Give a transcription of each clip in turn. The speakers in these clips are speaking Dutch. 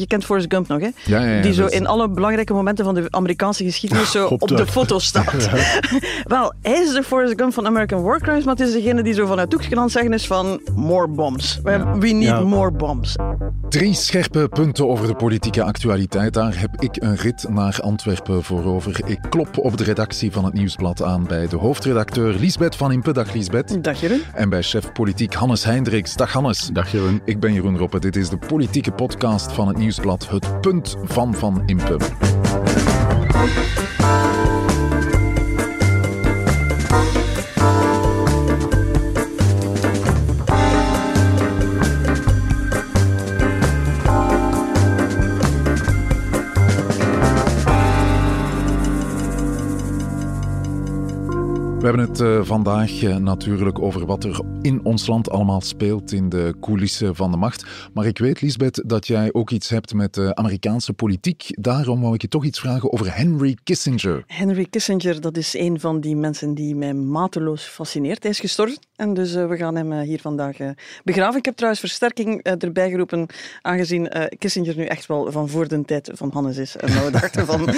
je kent Forrest Gump nog, hè? Ja, ja, ja, die zo in alle belangrijke momenten van de Amerikaanse geschiedenis zo Op de- de foto staat. Wel, hij is de Forrest Gump van American War Crimes, maar het is degene die zo vanuit Hoekskant zeggen is van more bombs. We, we need Ja. more bombs. Drie scherpe punten over de politieke actualiteit. Daar heb ik een rit naar Antwerpen voor over. Ik klop op de redactie van het Nieuwsblad aan bij de hoofdredacteur Liesbeth van Impe. Dag Liesbeth. Dag Jeroen. En bij chef politiek Hannes Hendricks. Dag Hannes. Dag Jeroen. Ik ben Jeroen Roppe. Dit is de politieke podcast van het Nieuwsblad. Het punt van Van Impe. Hebben het eh, vandaag eh, natuurlijk over wat er in ons land allemaal speelt in de coulissen van de macht. Maar ik weet, Lisbeth, dat jij ook iets hebt met de Amerikaanse politiek. Daarom wou ik je toch iets vragen over Henry Kissinger. Henry Kissinger, dat is een van die mensen die mij mateloos fascineert. Hij is gestorven en dus eh, we gaan hem hier vandaag begraven. Ik heb trouwens versterking erbij geroepen, aangezien Kissinger nu echt wel van voor de tijd van Hannes is. En we dachten van...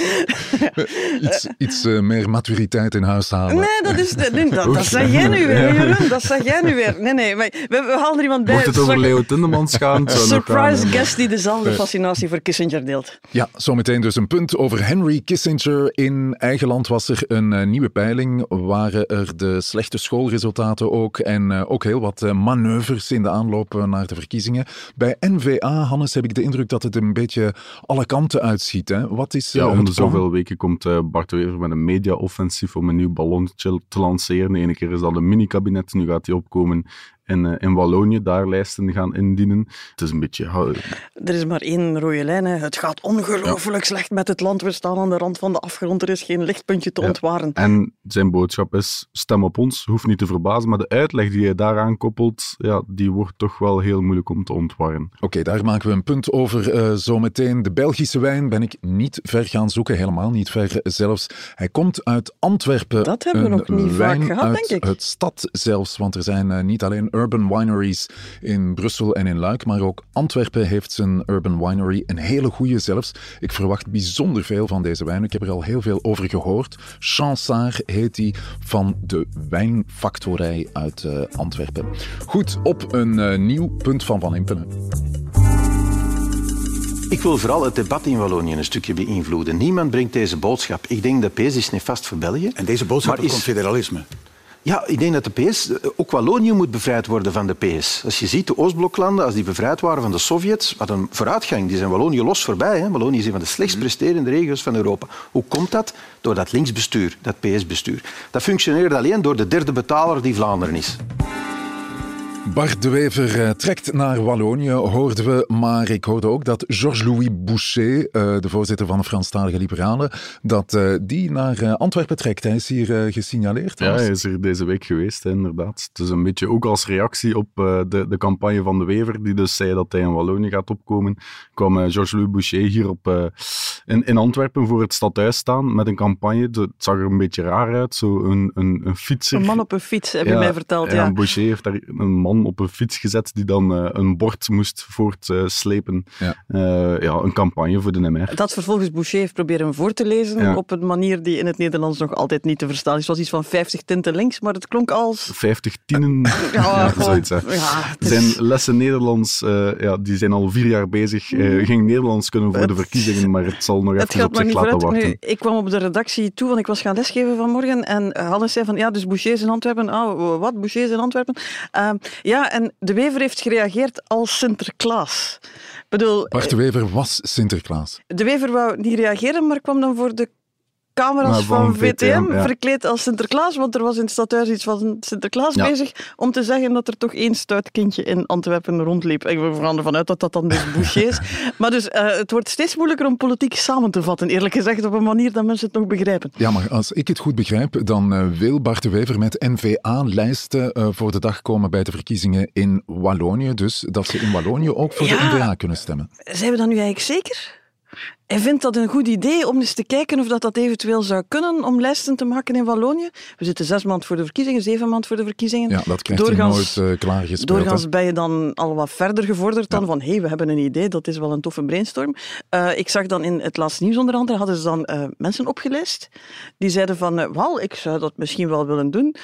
Iets, iets meer maturiteit in huis halen. Nee, dat is... Nee, dat, dat zeg jij nu weer, Jeroen. Dat zeg jij nu weer. Nee, nee, maar we, we halen er iemand bij. Mocht het over Leo Tindemans gaan, Surprise guest die dezelfde fascinatie voor Kissinger deelt. Ja, zometeen dus een punt over Henry Kissinger. In eigen land was er een eh, nieuwe peiling. Waren er de slechte schoolresultaten ook. En eh, ook heel wat eh, manoeuvres in de aanloop naar de verkiezingen. Bij NVA, Hannes, heb ik de indruk dat het een beetje alle kanten uitschiet. Hè? Wat is Ja, om de zoveel weken komt Bart Wever met een media-offensief om een nieuw ballonnetje te lanceren. De ene keer is dat een mini-kabinet, nu gaat hij opkomen in, eh, in Wallonië, daar lijsten gaan indienen. Het is een beetje... ja, Er is maar één rode lijn. Hè. Het gaat ongelooflijk slecht met het land. We staan aan de rand van de afgrond. Er is geen lichtpuntje te Ja. ontwaren. En zijn boodschap is, stem op ons, hoeft niet te verbazen, maar de uitleg die hij daaraan koppelt, ja, die wordt toch wel heel moeilijk om te ontwarren. Oké, daar maken we een punt over eh, zometeen. De Belgische wijn ben ik niet ver gaan zoeken, helemaal niet ver zelfs. Hij komt uit Antwerpen. Dat hebben we nog niet vaak gehad, denk ik. Het stad zelfs, want er zijn eh, niet alleen urban wineries in Brussel en in Luik, maar ook Antwerpen heeft zijn urban winery, een hele goede zelfs. Ik verwacht bijzonder veel van deze wijn. Ik heb er al heel veel over gehoord. Chansard heet die van de wijnfactorij uit eh, Antwerpen. Goed, op een eh, nieuw punt van Van Impenen. Ik wil vooral het debat in Wallonië een stukje beïnvloeden. Niemand brengt deze boodschap. Ik denk dat PS is nefast voor België. En deze boodschap Maar is- komt federalisme. Ja, ik denk dat de PS, eh, ook Wallonië moet bevrijd worden van de PS. Als je ziet, de Oostbloklanden, als die bevrijd waren van de Sovjets, wat een vooruitgang. Die zijn Wallonië los voorbij. Hè. Wallonië is een van de slechtst presterende regio's van Europa. Hoe komt dat? Door dat linksbestuur, dat PS-bestuur. Dat functioneert alleen door de derde betaler die Vlaanderen is. Bart de Wever eh, trekt naar Wallonië, hoorden we. Maar ik hoorde ook dat Georges-Louis Boucher, eh, de voorzitter van de Franstalige Liberalen, dat eh, die naar eh, Antwerpen trekt. Hij is hier eh, gesignaleerd. Ja, hij is er deze week geweest, inderdaad. Het is een beetje ook als reactie op eh, de, de campagne van de Wever, die dus zei dat hij in Wallonië gaat opkomen, kwam Georges-Louis Boucher hier op, eh, in, in Antwerpen voor het stadhuis staan met een campagne. Het zag er een beetje raar uit, zo een, een, een fietser. Een man op een fiets, heb je mij verteld. Ja. en Boucher heeft daar een man op een fiets gezet die dan eh, een bord moest voortslepen. Ja. Eh, ja, een campagne voor de MR. Dat vervolgens Boucher heeft proberen voor te lezen Ja. op een manier die in het Nederlands nog altijd niet te verstaan is. Het was iets van 50 tinten links, maar het klonk als... 50 tienen, ja, gewoon- zoiets. Hè. Ja, het is- Zijn lessen Nederlands, eh, ja, die zijn al vier jaar bezig. Eh ging Nederlands kunnen voor de verkiezingen, maar het zal nog Het even op zich niet laten vooruit. wachten. Nu, ik kwam op de redactie toe, want ik was gaan lesgeven vanmorgen. En Hannes zei van, ja, dus Boucher is in Antwerpen. Oh, wat? Boucher is in Antwerpen? Ehm, ja, en de Wever heeft gereageerd als Sinterklaas. Ik bedoel, Bart de Wever was Sinterklaas. de Wever wou niet reageren, maar kwam dan voor de camera's van, VTM, VTM, ja. verkleed als Sinterklaas, want er was in het stadhuis iets van Sinterklaas Ja. bezig, om te zeggen dat er toch één stout kindje in Antwerpen rondliep. Ik ga ervan uit dat dat dan dus Boucher is. maar dus, eh, het wordt steeds moeilijker om politiek samen te vatten, eerlijk gezegd, op een manier dat mensen het nog begrijpen. Ja, maar als ik het goed begrijp, dan eh, wil Bart de Wever met NVA-lijsten eh, voor de dag komen bij de verkiezingen in Wallonië. Dus dat ze in Wallonië ook voor Ja. de NVA kunnen stemmen. Zijn we dat nu eigenlijk zeker? Hij vindt dat een goed idee om eens te kijken of dat, dat eventueel zou kunnen om lijsten te maken in Wallonië. We zitten zes maanden voor de verkiezingen, zeven maanden voor de verkiezingen. Ja, dat krijgt doorgaans, nooit uh, klaargespeeld. Doorgaans ben je dan al wat verder gevorderd dan van hé, hey, we hebben een idee, dat is wel een toffe brainstorm. Uh, ik zag dan in het laatste nieuws onder andere, hadden ze dan uh, mensen opgelijst die zeiden van, wel, ik zou dat misschien wel willen doen.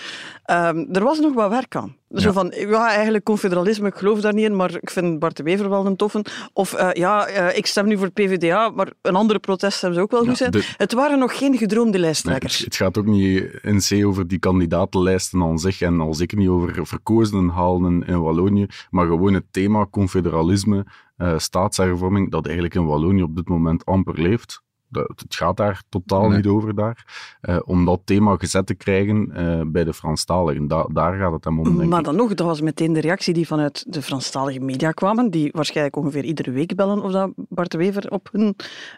Ehm, er was nog wat werk aan. Zo van, ja, eigenlijk confederalisme, ik geloof daar niet in, maar ik vind Bart de Wever wel een toffe. Of uh, ja, uh, ik stem nu voor PvdA, maar een andere protest hebben ze ook wel goed zijn. Het waren nog geen gedroomde lijsttrekkers. Nee, het gaat ook niet in C over die kandidatenlijsten aan zich en al zeker niet over verkozenen halen in Wallonië, maar gewoon het thema confederalisme, uh, staatshervorming, dat eigenlijk in Wallonië op dit moment amper leeft het gaat daar totaal niet over daar. Uh, om dat thema gezet te krijgen uh, bij de Franstaligen. Da daar gaat het hem om, Maar dan nog, dat was meteen de reactie die vanuit de Franstalige media kwamen, die waarschijnlijk ongeveer iedere week bellen of dat Bart de Wever op hun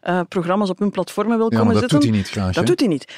uh, programma's, op hun platformen wil komen dat zitten. dat doet hij niet graag. Dat doet hij niet.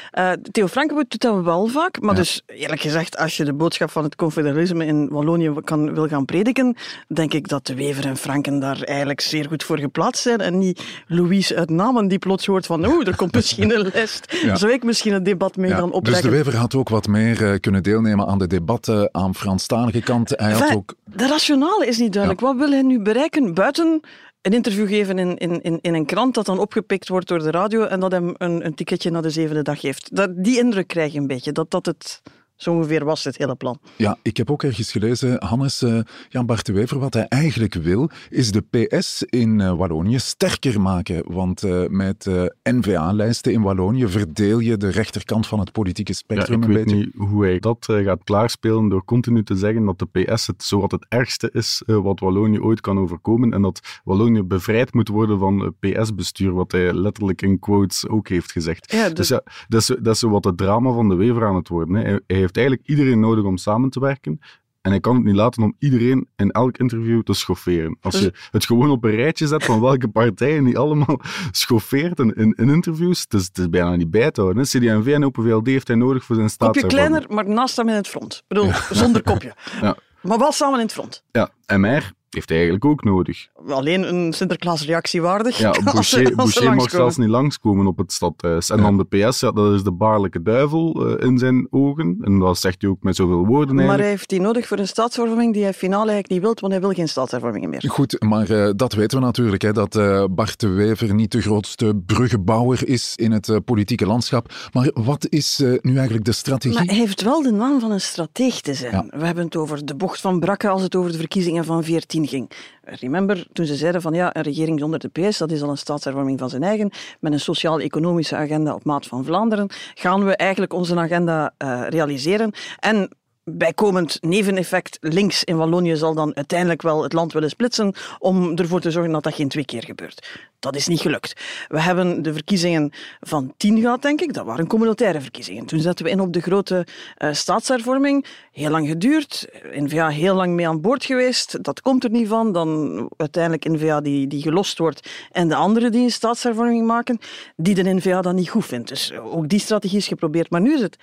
Theo Frankenboet doet dat wel vaak, maar ja. dus eerlijk gezegd, als je de boodschap van het confederalisme in Wallonië kan, wil gaan prediken, denk ik dat de Wever en Franken daar eigenlijk zeer goed voor geplaatst zijn en niet Louise uit Namen die plots hoort van oeh, er komt misschien een lijst. Ja. Zou ik misschien een debat mee gaan opleggen? Dus de Wever had ook wat meer uh, kunnen deelnemen aan de debatten aan Franstalige kant. Hij had ook... De rationale is niet duidelijk. Wat wil hij nu bereiken buiten een interview geven in, in, in, in een krant dat dan opgepikt wordt door de radio en dat hem een, een ticketje naar de zevende dag geeft? Dat, die indruk krijg je een beetje, dat dat het zo ongeveer was het hele plan. Ja, ik heb ook ergens gelezen, Hannes, uh, Jan Bart de Wever, wat hij eigenlijk wil, is de PS in uh, Wallonië sterker maken. Want uh, met N-VA-lijsten in Wallonië verdeel je de rechterkant van het politieke spectrum ja, ik weet beetje. niet hoe hij dat gaat klaarspelen door continu te zeggen dat de PS het zowat het ergste is wat Wallonië ooit kan overkomen en dat Wallonië bevrijd moet worden van PS-bestuur, wat hij letterlijk in quotes ook heeft gezegd. Ja, de... Dus ja, dat is, dat is zo wat het drama van de Wever aan het worden. Hè. Hij, hij heeft eigenlijk iedereen nodig om samen te werken. En hij kan het niet laten om iedereen in elk interview te schofferen. Als je het gewoon op een rijtje zet van welke partijen die allemaal schoffeert in, in, in interviews, het is, het is bijna niet bij te houden. CD&V en Open VLD heeft hij nodig voor zijn Kopje staatshervorming. kleiner, maar naast hem in het front. Ik bedoel, zonder kopje. Ja. Maar wel samen in het front. Ja, MR heeft hij eigenlijk ook nodig. Alleen een Sinterklaas-reactie waardig. Ja, Boucher, als ze Boucher mag zelfs niet langskomen op het stadhuis. En dan de PS, ja, dat is de baarlijke duivel eh, in zijn ogen. En dat zegt hij ook met zoveel woorden Maar hij heeft die nodig voor een staatshervorming die hij finaal eigenlijk niet wil, want hij wil geen staatshervormingen meer. Goed, maar eh, dat weten we natuurlijk, hè, dat eh, Bart de Wever niet de grootste bruggenbouwer is in het politieke landschap. Maar wat is eh, nu eigenlijk de strategie? Maar hij heeft wel de naam van een strateeg te zijn. We hebben het over de bocht van Brakke als het over de verkiezingen van 14 ging. Remember, toen ze zeiden van ja, een regering zonder de PS, dat is al een staatshervorming van zijn eigen, met een sociaal-economische agenda op maat van Vlaanderen, gaan we eigenlijk onze agenda eh, realiseren. En bijkomend neveneffect links in Wallonië zal dan uiteindelijk wel het land willen splitsen om ervoor te zorgen dat dat geen twee keer gebeurt. Dat is niet gelukt. We hebben de verkiezingen van 10 gehad, denk ik. Dat waren communautaire verkiezingen. Toen zetten we in op de grote eh, staatshervorming. Heel lang geduurd. N-VA heel lang mee aan boord geweest. Dat komt er niet van. Dan uiteindelijk N-VA die, die gelost wordt en de anderen die een staatshervorming maken, die de N-VA dan niet goed vindt. Dus ook die strategie is geprobeerd. Maar nu is het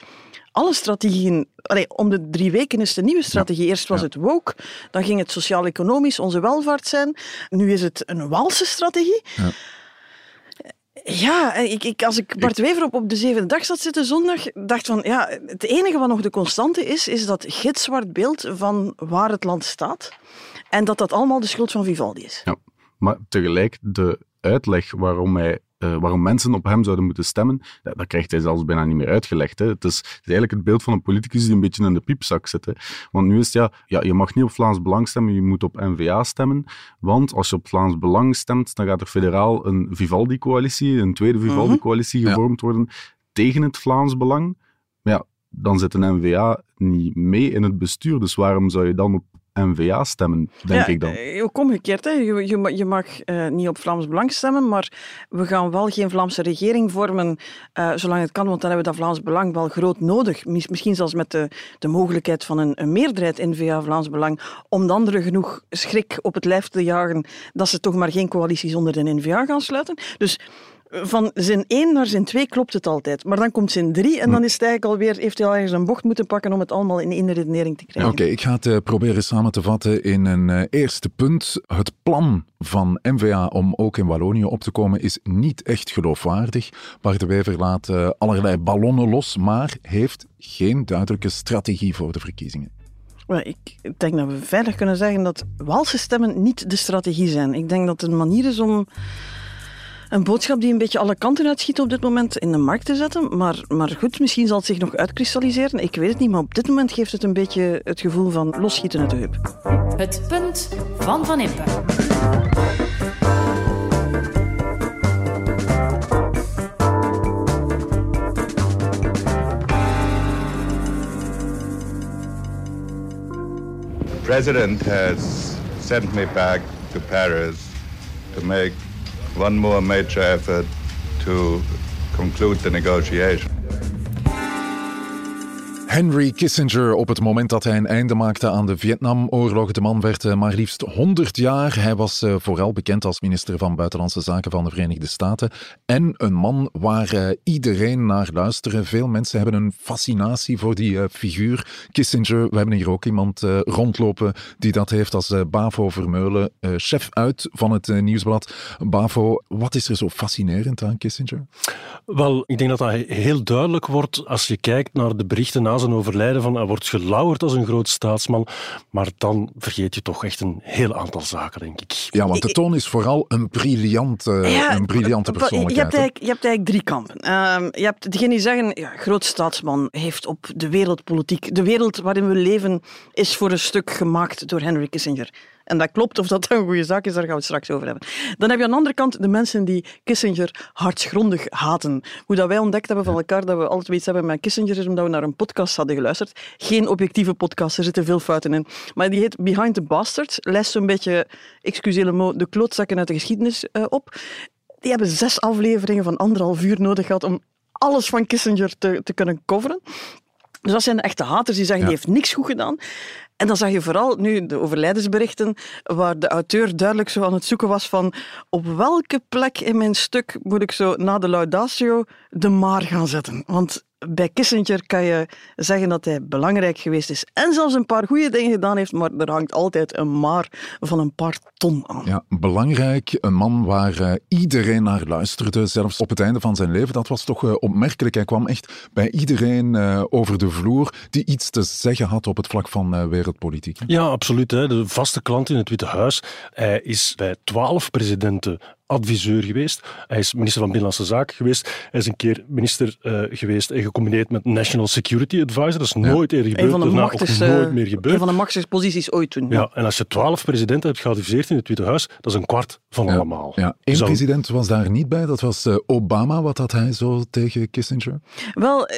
alle strategieën. Allee, om de drie weken is de nieuwe strategie. Eerst was het woke, dan ging het sociaal-economisch, onze welvaart zijn. Nu is het een Walse strategie. Ja, ik, ik, als ik Bart Wever op, op de zevende dag zat zitten zondag, dacht van, ja, het enige wat nog de constante is, is dat gitzwart beeld van waar het land staat. En dat dat allemaal de schuld van Vivaldi is. Ja, maar tegelijk de uitleg waarom, hij, eh, waarom mensen op hem zouden moeten stemmen, dat, dat krijgt hij zelfs bijna niet meer uitgelegd. Hè. Het, is, het is eigenlijk het beeld van een politicus die een beetje in de piepzak zit. Hè. Want nu is het ja, ja, je mag niet op Vlaams Belang stemmen, je moet op N-VA stemmen. Want als je op Vlaams Belang stemt, dan gaat er federaal een Vivaldi-coalitie, een tweede Vivaldi-coalitie Ja. gevormd worden tegen het Vlaams Belang. Maar ja, dan zit een N-VA niet mee in het bestuur. Dus waarom zou je dan op N-VA stemmen, denk ja, ik dan? eh, Ook omgekeerd. Hè. Je, je, je mag eh, niet op Vlaams Belang stemmen, maar we gaan wel geen Vlaamse regering vormen eh, zolang het kan, want dan hebben we dat Vlaams Belang wel groot nodig. Mis- misschien zelfs met de, de mogelijkheid van een, een meerderheid in VA Vlaams Belang, om de anderen genoeg schrik op het lijf te jagen dat ze toch maar geen coalitie zonder de NVA gaan sluiten. Dus van zin 1 naar zin 2 klopt het altijd. Maar dan komt zin 3 en dan is het eigenlijk alweer, heeft hij al ergens een bocht moeten pakken om het allemaal in één redenering te krijgen. Oké, ik ga het uh, proberen samen te vatten in een uh, eerste punt. Het plan van NVA om ook in Wallonië op te komen is niet echt geloofwaardig. Bart de Wever laat uh, allerlei ballonnen los, maar heeft geen duidelijke strategie voor de verkiezingen. Well, ik denk dat we verder kunnen zeggen dat Walse stemmen niet de strategie zijn. Ik denk dat het een manier is om een boodschap die een beetje alle kanten uitschiet op dit moment in de markt te zetten. Maar, maar goed, misschien zal het zich nog uitkristalliseren. Ik weet het niet, maar op dit moment geeft het een beetje het gevoel van losschieten uit de heup. Het punt van Van Impe. The president has sent me back to Paris to make one more major effort to conclude the negotiation. Henry Kissinger, op het moment dat hij een einde maakte aan de Vietnamoorlog, de man werd maar liefst 100 jaar. Hij was vooral bekend als minister van Buitenlandse Zaken van de Verenigde Staten. En een man waar iedereen naar luisterde. Veel mensen hebben een fascinatie voor die figuur. Kissinger, we hebben hier ook iemand rondlopen die dat heeft als Bavo Vermeulen, chef uit van het Nieuwsblad. Bavo, wat is er zo fascinerend aan Kissinger? Wel, ik denk dat dat heel duidelijk wordt als je kijkt naar de berichten zijn overlijden van hij wordt gelauwerd als een groot staatsman, maar dan vergeet je toch echt een heel aantal zaken, denk ik. Ja, want de toon is vooral een briljante, ja, een briljante persoonlijkheid. Je hebt, eigenlijk, je hebt eigenlijk drie kampen. Uh, je hebt degene die zeggen, ja, groot staatsman heeft op de wereldpolitiek, de wereld waarin we leven, is voor een stuk gemaakt door Henry Kissinger. En dat klopt, of dat een goede zaak is, daar gaan we het straks over hebben. Dan heb je aan de andere kant de mensen die Kissinger hartsgrondig haten. Hoe dat wij ontdekt hebben van elkaar dat we altijd iets hebben met Kissinger is omdat we naar een podcast hadden geluisterd. Geen objectieve podcast, er zitten veel fouten in. Maar die heet Behind the Bastards. Lijst zo'n beetje, excusez-le de klootzakken uit de geschiedenis uh, op. Die hebben zes afleveringen van anderhalf uur nodig gehad om alles van Kissinger te, te kunnen coveren. Dus dat zijn de echte haters die zeggen, ja. die heeft niks goed gedaan. En dan zag je vooral nu de overlijdensberichten, waar de auteur duidelijk zo aan het zoeken was van op welke plek in mijn stuk moet ik zo na de laudatio de maar gaan zetten. Want bij Kissinger kan je zeggen dat hij belangrijk geweest is en zelfs een paar goede dingen gedaan heeft, maar er hangt altijd een maar van een paar ton aan. Ja, belangrijk, een man waar uh, iedereen naar luisterde, zelfs op het einde van zijn leven. Dat was toch uh, opmerkelijk. Hij kwam echt bij iedereen uh, over de vloer die iets te zeggen had op het vlak van wereldpolitiek. Ja, absoluut. Hè. De vaste klant in het Witte Huis. Hij is bij twaalf presidenten adviseur geweest. Hij is minister van Binnenlandse Zaken geweest. Hij is een keer minister uh, geweest en gecombineerd met National Security Advisor. Dat is ja. nooit eerder gebeurd. Een van de machtigste, nooit meer gebeurd. Een van de machtigste posities ooit toen. Ja, en als je twaalf presidenten hebt geadviseerd in het Witte Huis, dat is een kwart van ja. allemaal. Ja. Eén Zou... president was daar niet bij, dat was uh, Obama. Wat had hij zo tegen Kissinger? Wel, uh,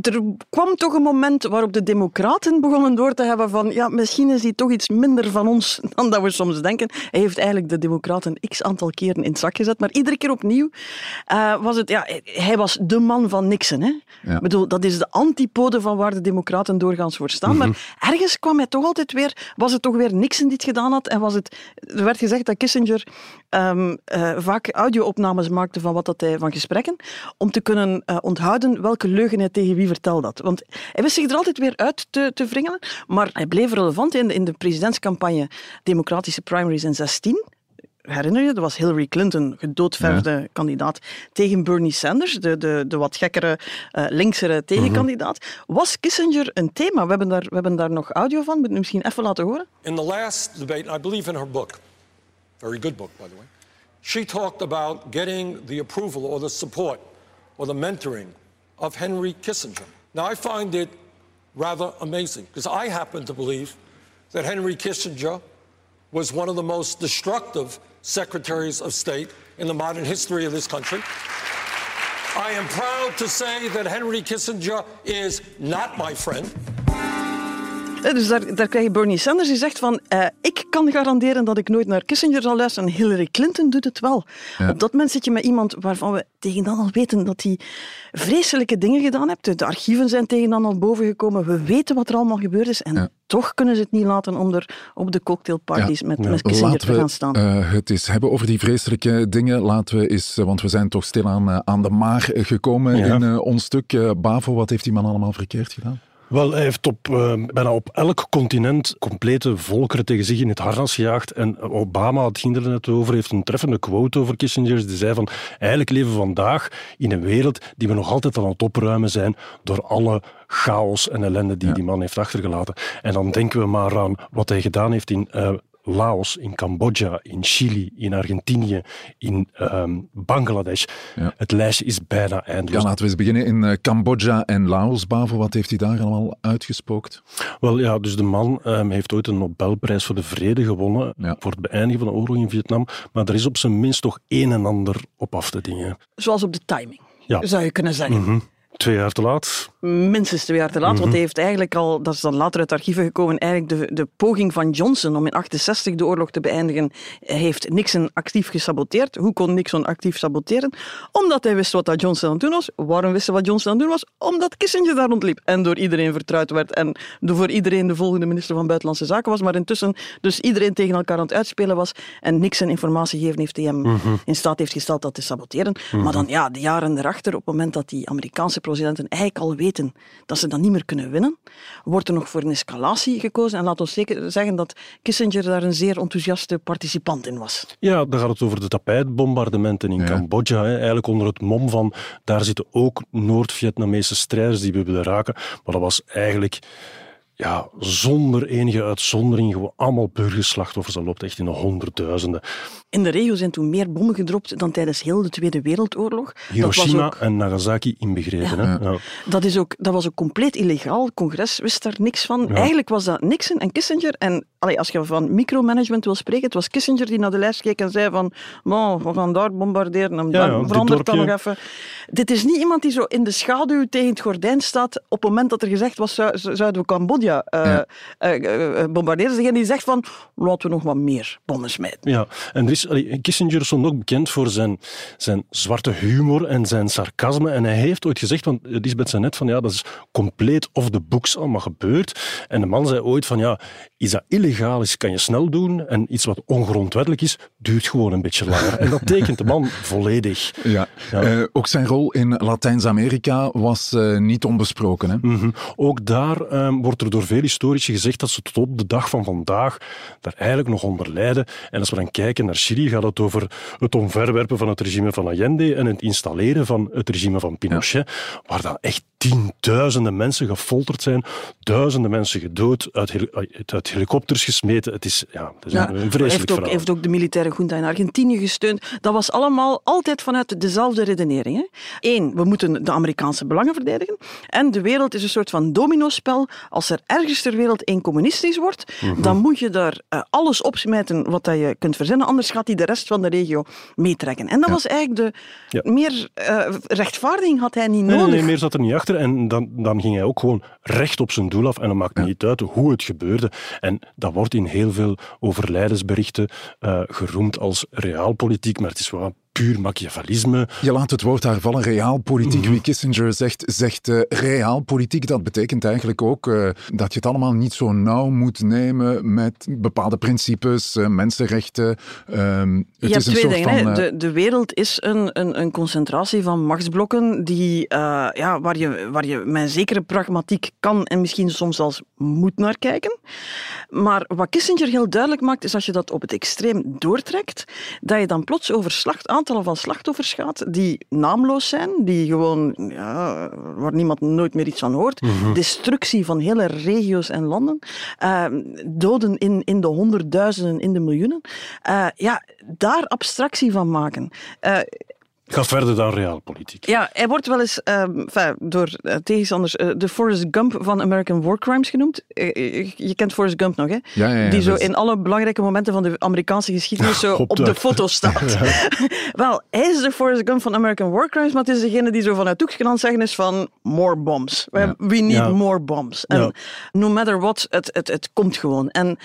er kwam toch een moment waarop de democraten begonnen door te hebben van ja, misschien is hij toch iets minder van ons dan dat we soms denken. Hij heeft eigenlijk de democraten x aantal keren in het zak gezet, maar iedere keer opnieuw uh, was het, ja, hij was de man van Nixon. Hè? Ja. Ik bedoel, dat is de antipode van waar de democraten doorgaans voor staan, mm -hmm. maar ergens kwam hij toch altijd weer, was het toch weer Nixon die het gedaan had en was het, er werd gezegd dat Kissinger um, uh, vaak audio-opnames maakte van wat dat hij van gesprekken, om te kunnen uh, onthouden welke leugen hij tegen wie vertelde had. Want hij wist zich er altijd weer uit te, te wringelen, maar hij bleef relevant in de, in de presidentscampagne democratische primaries in 16 herinner je, dat was Hillary Clinton, gedoodverfde ja. kandidaat, tegen Bernie Sanders, de, de, de wat gekkere, uh, linksere tegenkandidaat. Mm -hmm. Was Kissinger een thema? We hebben daar, we hebben daar nog audio van, moet misschien even laten horen. In the last debate, I believe in her book, very good book, by the way, she talked about getting the approval or the support or the mentoring of Henry Kissinger. Now, I find it rather amazing because I happen to believe that Henry Kissinger was one of the most destructive secretaries of state in the modern history of this country. I am proud to say that Henry Kissinger is not my friend. Dus daar, daar krijg je Bernie Sanders die zegt van eh, ik kan garanderen dat ik nooit naar Kissinger zal luisteren. Hillary Clinton doet het wel. Ja. Op dat moment zit je met iemand waarvan we tegen dan al weten dat hij vreselijke dingen gedaan heeft. De archieven zijn tegen dan al boven gekomen. We weten wat er allemaal gebeurd is. En Ja. toch kunnen ze het niet laten om er op de cocktailparties Ja. met, Ja. met Kissinger Laten te we gaan staan. eh, het eens hebben over die vreselijke dingen. Laten we eens, eh, want we zijn toch stilaan eh, aan de maag gekomen Ja. in ons stuk. Eh, Bavo, wat heeft die man allemaal verkeerd gedaan? Wel, hij heeft op, eh, bijna op elk continent complete volkeren tegen zich in het harnas gejaagd. En Obama, het ging er net over, heeft een treffende quote over Kissinger. Die zei van, eigenlijk leven we vandaag in een wereld die we nog altijd aan het opruimen zijn door alle chaos en ellende die die man heeft achtergelaten. En dan denken we maar aan wat hij gedaan heeft in... eh, Laos, in Cambodja, in Chili, in Argentinië, in ehm, Bangladesh. Ja. Het lijstje is bijna eindeloos. Ja, laten we eens beginnen in eh, Cambodja en Laos. Bavo, wat heeft hij daar allemaal uitgespookt? Wel ja, dus de man ehm, heeft ooit een Nobelprijs voor de Vrede gewonnen. Ja. Voor het beëindigen van de oorlog in Vietnam. Maar er is op zijn minst toch een en ander op af te dingen. Zoals op de timing, Ja. zou je kunnen zeggen. Mhm. Twee jaar te laat. minstens twee jaar te laat. Mhm. Want hij heeft eigenlijk al, dat is dan later uit archieven gekomen, eigenlijk de, de poging van Johnson om in 68 de oorlog te beëindigen, heeft Nixon actief gesaboteerd. Hoe kon Nixon actief saboteren? Omdat hij wist wat dat Johnson aan het doen was. Waarom wist hij wat Johnson aan het doen was? Omdat Kissinger daar rondliep en door iedereen vertrouwd werd en voor iedereen de volgende minister van Buitenlandse Zaken was. Maar intussen dus iedereen tegen elkaar aan het uitspelen was en Nixon informatie gegeven heeft die hem Mhm. in staat heeft gesteld dat te saboteren. Maar dan ja, de jaren erachter, op het moment dat die Amerikaanse presidenten eigenlijk al weten dat ze dat niet meer kunnen winnen, wordt er nog voor een escalatie gekozen. En laat ons zeker zeggen dat Kissinger daar een zeer enthousiaste participant in was. Ja, dan gaat het over de tapijtbombardementen in Ja. Cambodja. Hè. Eigenlijk onder het mom van, daar zitten ook Noord-Vietnamese strijders die we willen raken. Maar dat was eigenlijk ja, zonder enige uitzondering gewoon allemaal burgerslachtoffers. Dat loopt echt in de honderdduizenden. In de regio zijn toen meer bommen gedropt dan tijdens heel de Tweede Wereldoorlog. Dat was Hiroshima ook- en Nagasaki inbegrepen. Ja. Hè. Ja. Dat, is ook, dat was ook compleet illegaal. Het congres wist daar niks van. Eigenlijk was dat Nixon en Kissinger. En allee, als je van micromanagement wil spreken, het was Kissinger die naar de lijst keek en zei van bon, we gaan daar bombarderen en Ja, ja, verandert dat nog even. Dit is niet iemand die zo in de schaduw tegen het gordijn staat op het moment dat er gezegd was, zou- zouden we Cambodja eh, Ja. eh, eh, bombarderen. Degene die zegt van, laten we nog wat meer bommen smijten. Ja, en er is, allee, Kissinger stond ook bekend voor zijn, zijn zwarte humor en zijn sarcasme. En hij heeft ooit gezegd, want Lisbeth zei net van ja, dat is compleet off the books allemaal gebeurd. En de man zei ooit van ja, iets dat illegaal is, kan je snel doen. En iets wat ongrondwettelijk is, duurt gewoon een beetje langer. En dat tekent de man volledig. Ja. Ja. Eh, ook zijn rol in Latijns-Amerika was eh, niet onbesproken. Hè? Mhm. Ook daar ehm, wordt er door veel historici gezegd dat ze tot op de dag van vandaag daar eigenlijk nog onder lijden. En als we dan kijken naar Chili, gaat het over het omverwerpen van het regime van Allende en het installeren van het regime van Pinochet, waar dan echt tienduizenden mensen gefolterd zijn, duizenden mensen gedood, uit, uit, helikopters gesmeten. Het is, ja, het is Ja, een hij vreselijk heeft ook, verhaal. heeft ook de militaire junta in Argentinië gesteund. Dat was allemaal altijd vanuit dezelfde redenering. hè. Eén, we moeten de Amerikaanse belangen verdedigen. En de wereld is een soort van dominospel. Als er ergens ter wereld één communistisch wordt, Mhm. dan moet je daar eh, alles opsmijten wat dat je kunt verzinnen. Anders gaat hij de rest van de regio meetrekken. En dat was eigenlijk de... Ja. Meer eh, rechtvaardiging had hij niet Nee, nee, nodig. nee, meer zat er niet achter. En dan, dan ging hij ook gewoon recht op zijn doel af. En dan maakt niet uit hoe het gebeurde. En dat wordt in heel veel overlijdensberichten eh, geroemd als realpolitiek. Maar het is wel puur machiavellisme. Je laat het woord daar vallen, realpolitiek. Mhm. Wie Kissinger zegt, zegt eh, realpolitiek. Dat betekent eigenlijk ook eh, dat je het allemaal niet zo nauw moet nemen met bepaalde principes, eh, mensenrechten. Ehm, het Je is hebt een twee soort dingen. van... De, de wereld is een, een, een concentratie van machtsblokken die, eh, ja, waar, je, waar je met een zekere pragmatiek kan en misschien soms zelfs moet naar kijken. Maar wat Kissinger heel duidelijk maakt, is als je dat op het extreem doortrekt, dat je dan plots over slacht, aantallen van slachtoffers gaat die naamloos zijn, die gewoon, ja, waar niemand nooit meer iets van hoort. Destructie van hele regio's en landen. eh, doden in, in de honderdduizenden, in de miljoenen. Eh, ja, daar abstractie van maken. Eh, Gaat verder dan realpolitiek. Ja, hij wordt wel eens ehm, door uh, tegenstanders uh, de Forrest Gump van American War Crimes genoemd. Uh, je kent Forrest Gump nog, hè? Ja, ja, ja, Die zo in alle belangrijke momenten van de Amerikaanse geschiedenis zo op de foto staat. wel, hij is de Forrest Gump van American War Crimes, maar het is degene die zo vanuit het zeggen is van more bombs. We, Ja. we need Ja. more bombs. En Ja. no matter what, het, het, het komt gewoon. En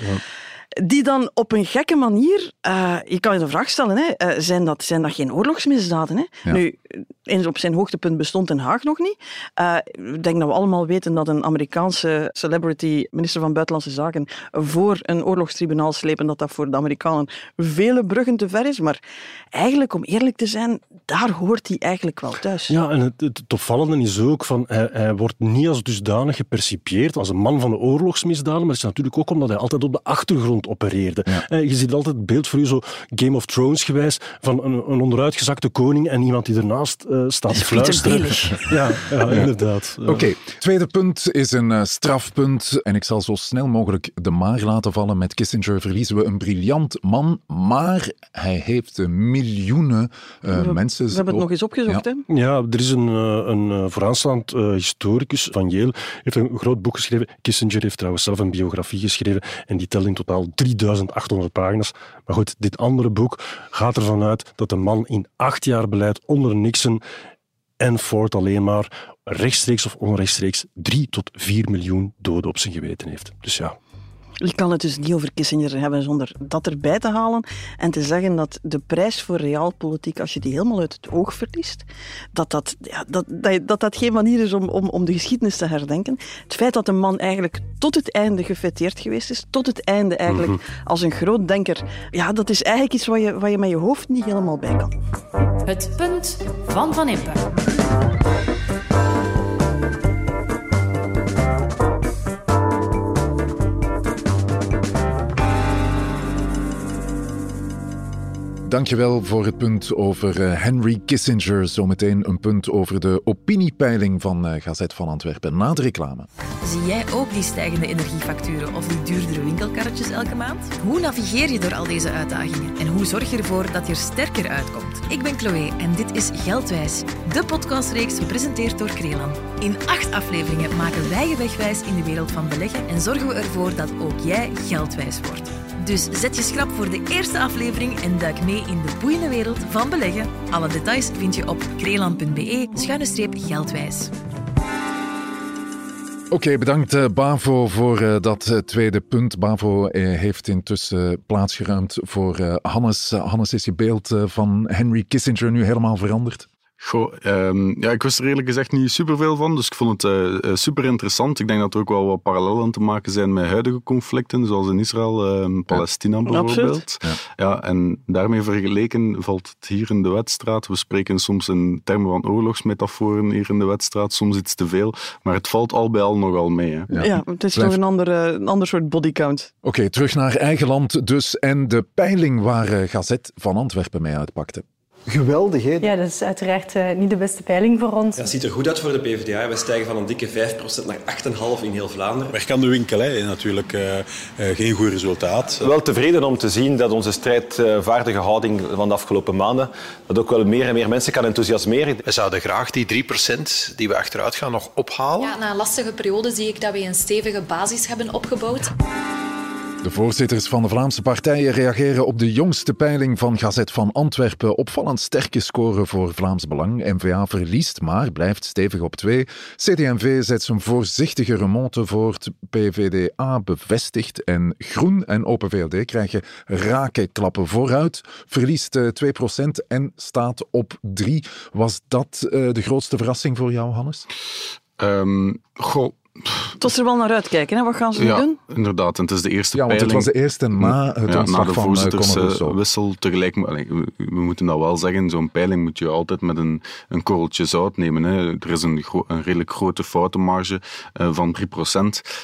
die dan op een gekke manier, eh, je kan je de vraag stellen, hè, eh, zijn, dat, zijn dat geen oorlogsmisdaden? Hè? Ja. Nu, eens op zijn hoogtepunt bestond Den Haag nog niet. Eh, ik denk dat we allemaal weten dat een Amerikaanse celebrity, minister van Buitenlandse Zaken, voor een oorlogstribunaal slepen, dat dat voor de Amerikanen vele bruggen te ver is. Maar eigenlijk, om eerlijk te zijn, daar hoort hij eigenlijk wel thuis. Ja, en het, het, opvallende is ook van hij, hij wordt niet als dusdanig gepercipieerd als een man van de oorlogsmisdaden, maar het is natuurlijk ook omdat hij altijd op de achtergrond opereerde. Eh, Je ziet altijd het beeld voor u zo Game of Thrones gewijs van een, een onderuitgezakte koning en iemand die ernaast eh, staat te fluisteren. Ja, ja, inderdaad. Ja. Oké, tweede punt is een eh, strafpunt. En ik zal zo snel mogelijk de maar laten vallen. Met Kissinger verliezen we een briljant man. Maar hij heeft miljoenen eh, mensen. We hebben het nog eens opgezocht. Ja. Hè? Ja, er is een, een eh, vooraanstaand eh, historicus van Yale, heeft een groot boek geschreven. Kissinger heeft trouwens zelf een biografie geschreven en die telt in totaal 3800 pagina's. Maar goed, dit andere boek gaat ervan uit dat de man in acht jaar beleid onder En Ford alleen maar rechtstreeks of onrechtstreeks 3 tot 4 miljoen doden op zijn geweten heeft. Dus ja, Je kan het dus niet over Kissinger hebben zonder dat erbij te halen en te zeggen dat de prijs voor realpolitiek, als je die helemaal uit het oog verliest, dat dat, ja, dat, dat, dat, dat geen manier is om, om, om de geschiedenis te herdenken. Het feit dat de man eigenlijk tot het einde gefeteerd geweest is, tot het einde eigenlijk als een groot denker, ja, dat is eigenlijk iets wat je, wat je met je hoofd niet helemaal bij kan. Het punt van Van Impe. Dankjewel voor het punt over eh, Henry Kissinger. Zometeen een punt over de opiniepeiling van eh, Gazet van Antwerpen. Na de reclame. Zie jij ook die stijgende energiefacturen of die duurdere winkelkarretjes elke maand? Hoe navigeer je door al deze uitdagingen en hoe zorg je ervoor dat je er sterker uitkomt? Ik ben Chloe en dit is Geldwijs, de podcastreeks gepresenteerd door Krelan. In acht afleveringen maken wij je wegwijs in de wereld van beleggen en zorgen we ervoor dat ook jij geldwijs wordt. Dus zet je schrap voor de eerste aflevering en duik mee in de boeiende wereld van beleggen. Alle details vind je op krelan.be-geldwijs. Oké, bedankt eh, Bavo voor eh, dat eh, tweede punt. Bavo heeft intussen plaatsgeruimd voor Hannes. Hannes, is je beeld van Henry Kissinger nu helemaal veranderd? Goh, ehm, ja, ik wist er eerlijk gezegd niet superveel van, dus ik vond het eh, eh, super interessant. Ik denk dat er ook wel wat parallellen te maken zijn met huidige conflicten, zoals in Israël en Palestina bijvoorbeeld. Ja. Ja, en daarmee vergeleken valt het hier in de wedstraat. We spreken soms in termen van oorlogsmetaforen hier in de wedstraat, soms iets te veel, maar het valt al bij al nogal mee. Hè. Ja, het is Blijf- toch een ander, eh, een ander soort bodycount. Oké, terug naar eigen land dus. En de peiling waar eh, Gazet van Antwerpen mee uitpakte. Geweldig, hè? Ja, dat is uiteraard eh, niet de beste peiling voor ons. Ja, het ziet er goed uit voor de PvdA. We stijgen van een dikke 5% naar 8,5% in heel Vlaanderen. Werk aan de winkel, hè. natuurlijk eh, eh, geen goed resultaat. Wel tevreden om te zien dat onze strijdvaardige houding van de afgelopen maanden dat ook wel meer en meer mensen kan enthousiasmeren. We zouden graag die 3% die we achteruit gaan nog ophalen. Ja, na een lastige periode zie ik dat we een stevige basis hebben opgebouwd. De voorzitters van de Vlaamse partijen reageren op de jongste peiling van Gazet van Antwerpen. Opvallend sterke score voor Vlaams Belang. N-VA verliest, maar blijft stevig op 2. CD&V zet zijn voorzichtige remonte voort. PVDA bevestigt. En Groen en Open VLD krijgen rake klappen vooruit. Verliest eh, 2% en staat op 3. Was dat eh, de grootste verrassing voor jou, Hannes? Ehm, goh, Het was er wel naar uitkijken, hè? wat gaan ze nu ja, doen? inderdaad. En het is de eerste Ja, want het peiling. was de eerste na het Ja, ontslag na de van eh, voorzitterswissel tegelijk. mo- allee, we, we moeten dat wel zeggen, zo'n peiling moet je altijd met een, een korreltje zout nemen. Hè. Er is een, gro- een redelijk grote foutenmarge eh, van 3%.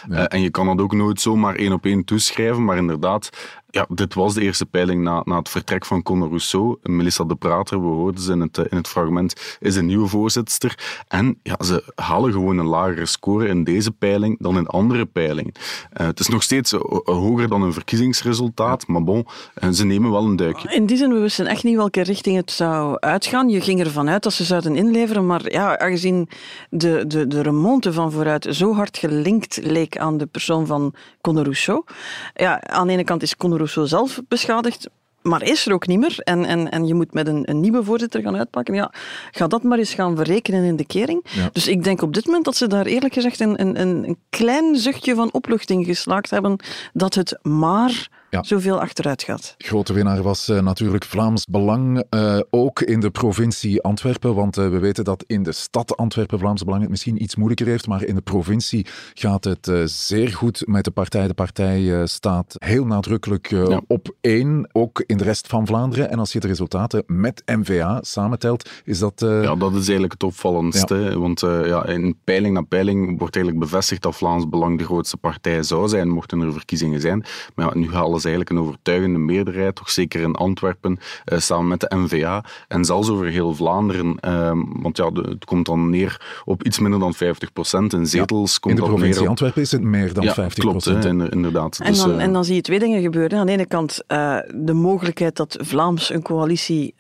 Eh, en je kan dat ook nooit zomaar één op één toeschrijven. Maar inderdaad, Ja, dit was de eerste peiling na, na het vertrek van Conor Rousseau. Melissa de Prater, we hoorden ze in het, in het fragment, is een nieuwe voorzitter. En ja, ze halen gewoon een lagere score in deze peiling dan in andere peilingen. Uh, het is nog steeds hoger dan een verkiezingsresultaat, maar bon, ze nemen wel een duikje. In die zin, we wisten echt niet welke richting het zou uitgaan. Je ging ervan uit dat ze zouden inleveren, maar ja, aangezien de, de, de remonte van vooruit zo hard gelinkt leek aan de persoon van Conor Rousseau. Ja, aan de ene kant is Conor Rousseau zelf beschadigd, maar is er ook niet meer. En, en, en je moet met een, een nieuwe voorzitter gaan uitpakken. Ja, ga dat maar eens gaan verrekenen in de kering. Dus ik denk op dit moment dat ze daar eerlijk gezegd een, een, een klein zuchtje van opluchting geslaagd hebben dat het maar ja. zoveel achteruit gaat. Grote winnaar was uh, natuurlijk Vlaams Belang, uh, ook in de provincie Antwerpen, want uh, we weten dat in de stad Antwerpen Vlaams Belang het misschien iets moeilijker heeft, maar in de provincie gaat het zeer goed met de partij. De partij staat heel nadrukkelijk ja. op één, ook in de rest van Vlaanderen. En als je de resultaten met MVA samentelt, is dat... Ja, dat is eigenlijk het opvallendste, ja. want ja, in peiling na peiling wordt eigenlijk bevestigd dat Vlaams Belang de grootste partij zou zijn, mochten er verkiezingen zijn. Maar ja, nu halen eigenlijk een overtuigende meerderheid, toch zeker in Antwerpen, uh, samen met de NVA en zelfs over heel Vlaanderen. Uh, want ja, de, het komt dan neer op iets minder dan 50 procent. In zetels ja, komt in de provincie op... Antwerpen is het meer dan ja, 50% klopt, hè, inderdaad. En, dus, dan, uh, en dan zie je twee dingen gebeuren. Aan de ene kant uh, de mogelijkheid dat Vlaams een coalitie,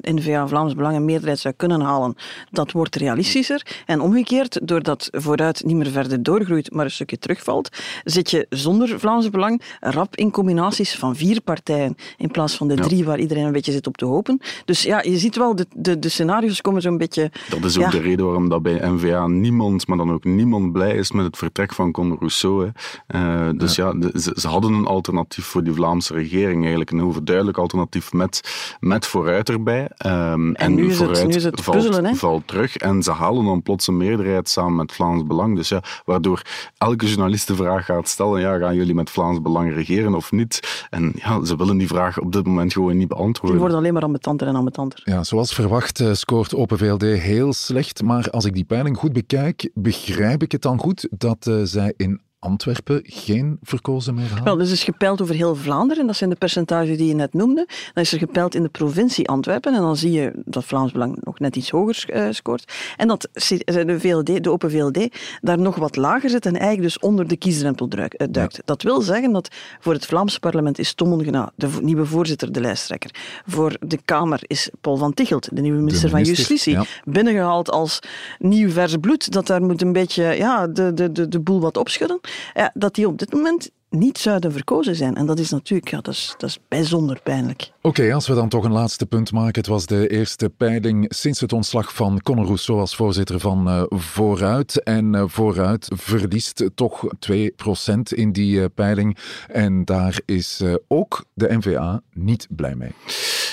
NVA, Vlaams Belang, een meerderheid zou kunnen halen. Dat wordt realistischer. En omgekeerd, doordat vooruit niet meer verder doorgroeit, maar een stukje terugvalt, zit je zonder Vlaams Belang rap in combinatie van vier partijen in plaats van de drie waar iedereen een beetje zit op te hopen. Dus ja, je ziet wel, de, de, de scenario's komen zo'n beetje... Dat is ook de reden waarom dat bij NVA niemand, maar dan ook niemand blij is met het vertrek van Conor Rousseau. Uh, dus ja, de, ze, ze, hadden een alternatief voor die Vlaamse regering, eigenlijk een overduidelijk alternatief met, met vooruit erbij. Um, en, en, nu, vooruit het, nu is het valt, puzzelen, valt terug en ze halen dan plots een meerderheid samen met Vlaams Belang. Dus ja, waardoor elke journalist de vraag gaat stellen, ja, gaan jullie met Vlaams Belang regeren of niet? En ja, ze willen die vraag op dit moment gewoon niet beantwoorden. Die worden alleen maar ambetanter en ambetanter. Ja, zoals verwacht uh, scoort Open VLD heel slecht. Maar als ik die peiling goed bekijk, begrijp ik het dan goed dat uh, zij in Antwerpen geen verkozen meer halen? Wel, dus is gepeild over heel Vlaanderen. Dat zijn de percentages die je net noemde. Dan is er gepeild in de provincie Antwerpen. En dan zie je dat Vlaams Belang nog net iets hoger uh, scoort. En dat de, VLD, de Open VLD daar nog wat lager zit en eigenlijk dus onder de kiesdrempel duikt. Ja. Dat wil zeggen dat voor het Vlaamse parlement is Tom Ongena, de nieuwe voorzitter, de lijsttrekker. Voor de Kamer is Paul van Tichelt, de nieuwe minister, de minister van Justitie, ja. binnengehaald als nieuw vers bloed. Dat daar moet een beetje ja, de, de, de, de boel wat opschudden ja, dat die op dit moment niet zouden verkozen zijn. En dat is natuurlijk ja, dat is, dat is bijzonder pijnlijk. Oké, als we dan toch een laatste punt maken. Het was de eerste peiling sinds het ontslag van Conor Rousseau als voorzitter van uh, Vooruit. En uh, Vooruit verliest toch 2% in die uh, peiling. En daar is ook de NVA niet blij mee.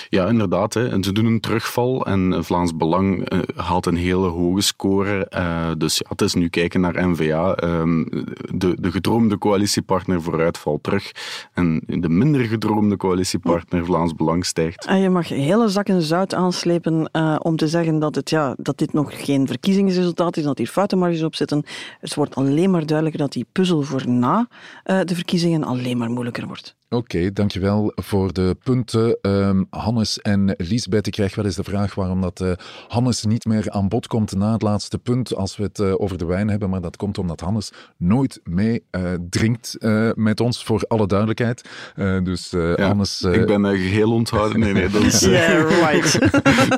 Ja, inderdaad. Hè. En ze doen een terugval en Vlaams Belang uh, haalt een hele hoge score. Uh, dus ja, het is nu kijken naar NVA. Uh, ehm, de, de gedroomde coalitiepartner vooruit valt terug. En de minder gedroomde coalitiepartner Vlaams Belang stijgt. En je mag hele zakken zout aanslepen uh, om te zeggen dat, het, ja, dat dit nog geen verkiezingsresultaat is, dat hier foutenmarges op zitten. Het wordt alleen maar duidelijker dat die puzzel voor na de verkiezingen alleen maar moeilijker wordt. Oké, okay, dankjewel voor de punten. Um, Hannes en Liesbeth, ik krijg wel eens de vraag waarom dat uh, Hannes niet meer aan bod komt na het laatste punt als we het uh, over de wijn hebben. Maar dat komt omdat Hannes nooit mee uh, drinkt met ons, voor alle duidelijkheid. dus ja, Hannes... ik ben geheel onthouden. Nee, nee, dat is... yeah, right.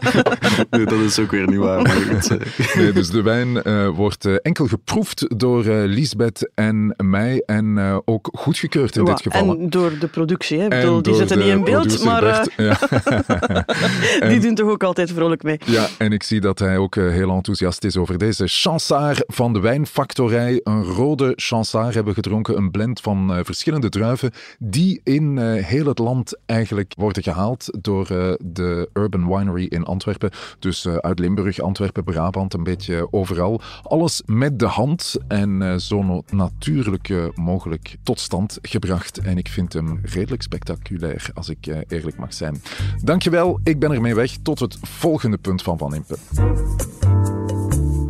nee, dat is ook weer niet waar. Maar nee, dus de wijn wordt enkel geproefd door Liesbeth en mij en ook goedgekeurd in dit geval. En door de productie. Hè? Bedoel, die zitten niet in beeld, maar uh, ja. die doen toch ook altijd vrolijk mee. Ja, en ik zie dat hij ook uh, heel enthousiast is over deze chansaar van de wijnfactorij. Een rode chansaar hebben gedronken, een blend van uh, verschillende druiven die in heel het land eigenlijk worden gehaald door de Urban Winery in Antwerpen. Dus uit Limburg, Antwerpen, Brabant, een beetje overal. Alles met de hand en zo natuurlijk mogelijk tot stand gebracht. En ik vind hem redelijk spectaculair, als ik uh, eerlijk mag zijn. Dankjewel, ik ben ermee weg. Tot het volgende punt van Van Impe.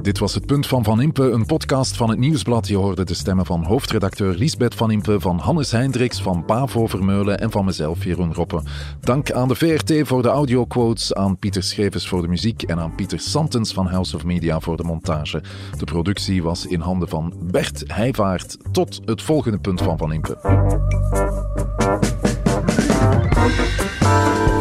Dit was het punt van Van Impe, een podcast van het Nieuwsblad. Je hoorde de stemmen van hoofdredacteur Lisbeth Van Impe, van Hannes Hendricks, van Pavo Vermeulen en van mezelf, Jeroen Roppe. Dank aan de VRT voor de audioquotes, aan Pieter Schevers voor de muziek en aan Pieter Santens van House of Media voor de montage. De productie was in handen van Bert Heijvaart. Tot het volgende punt van Van Impe. Thank you.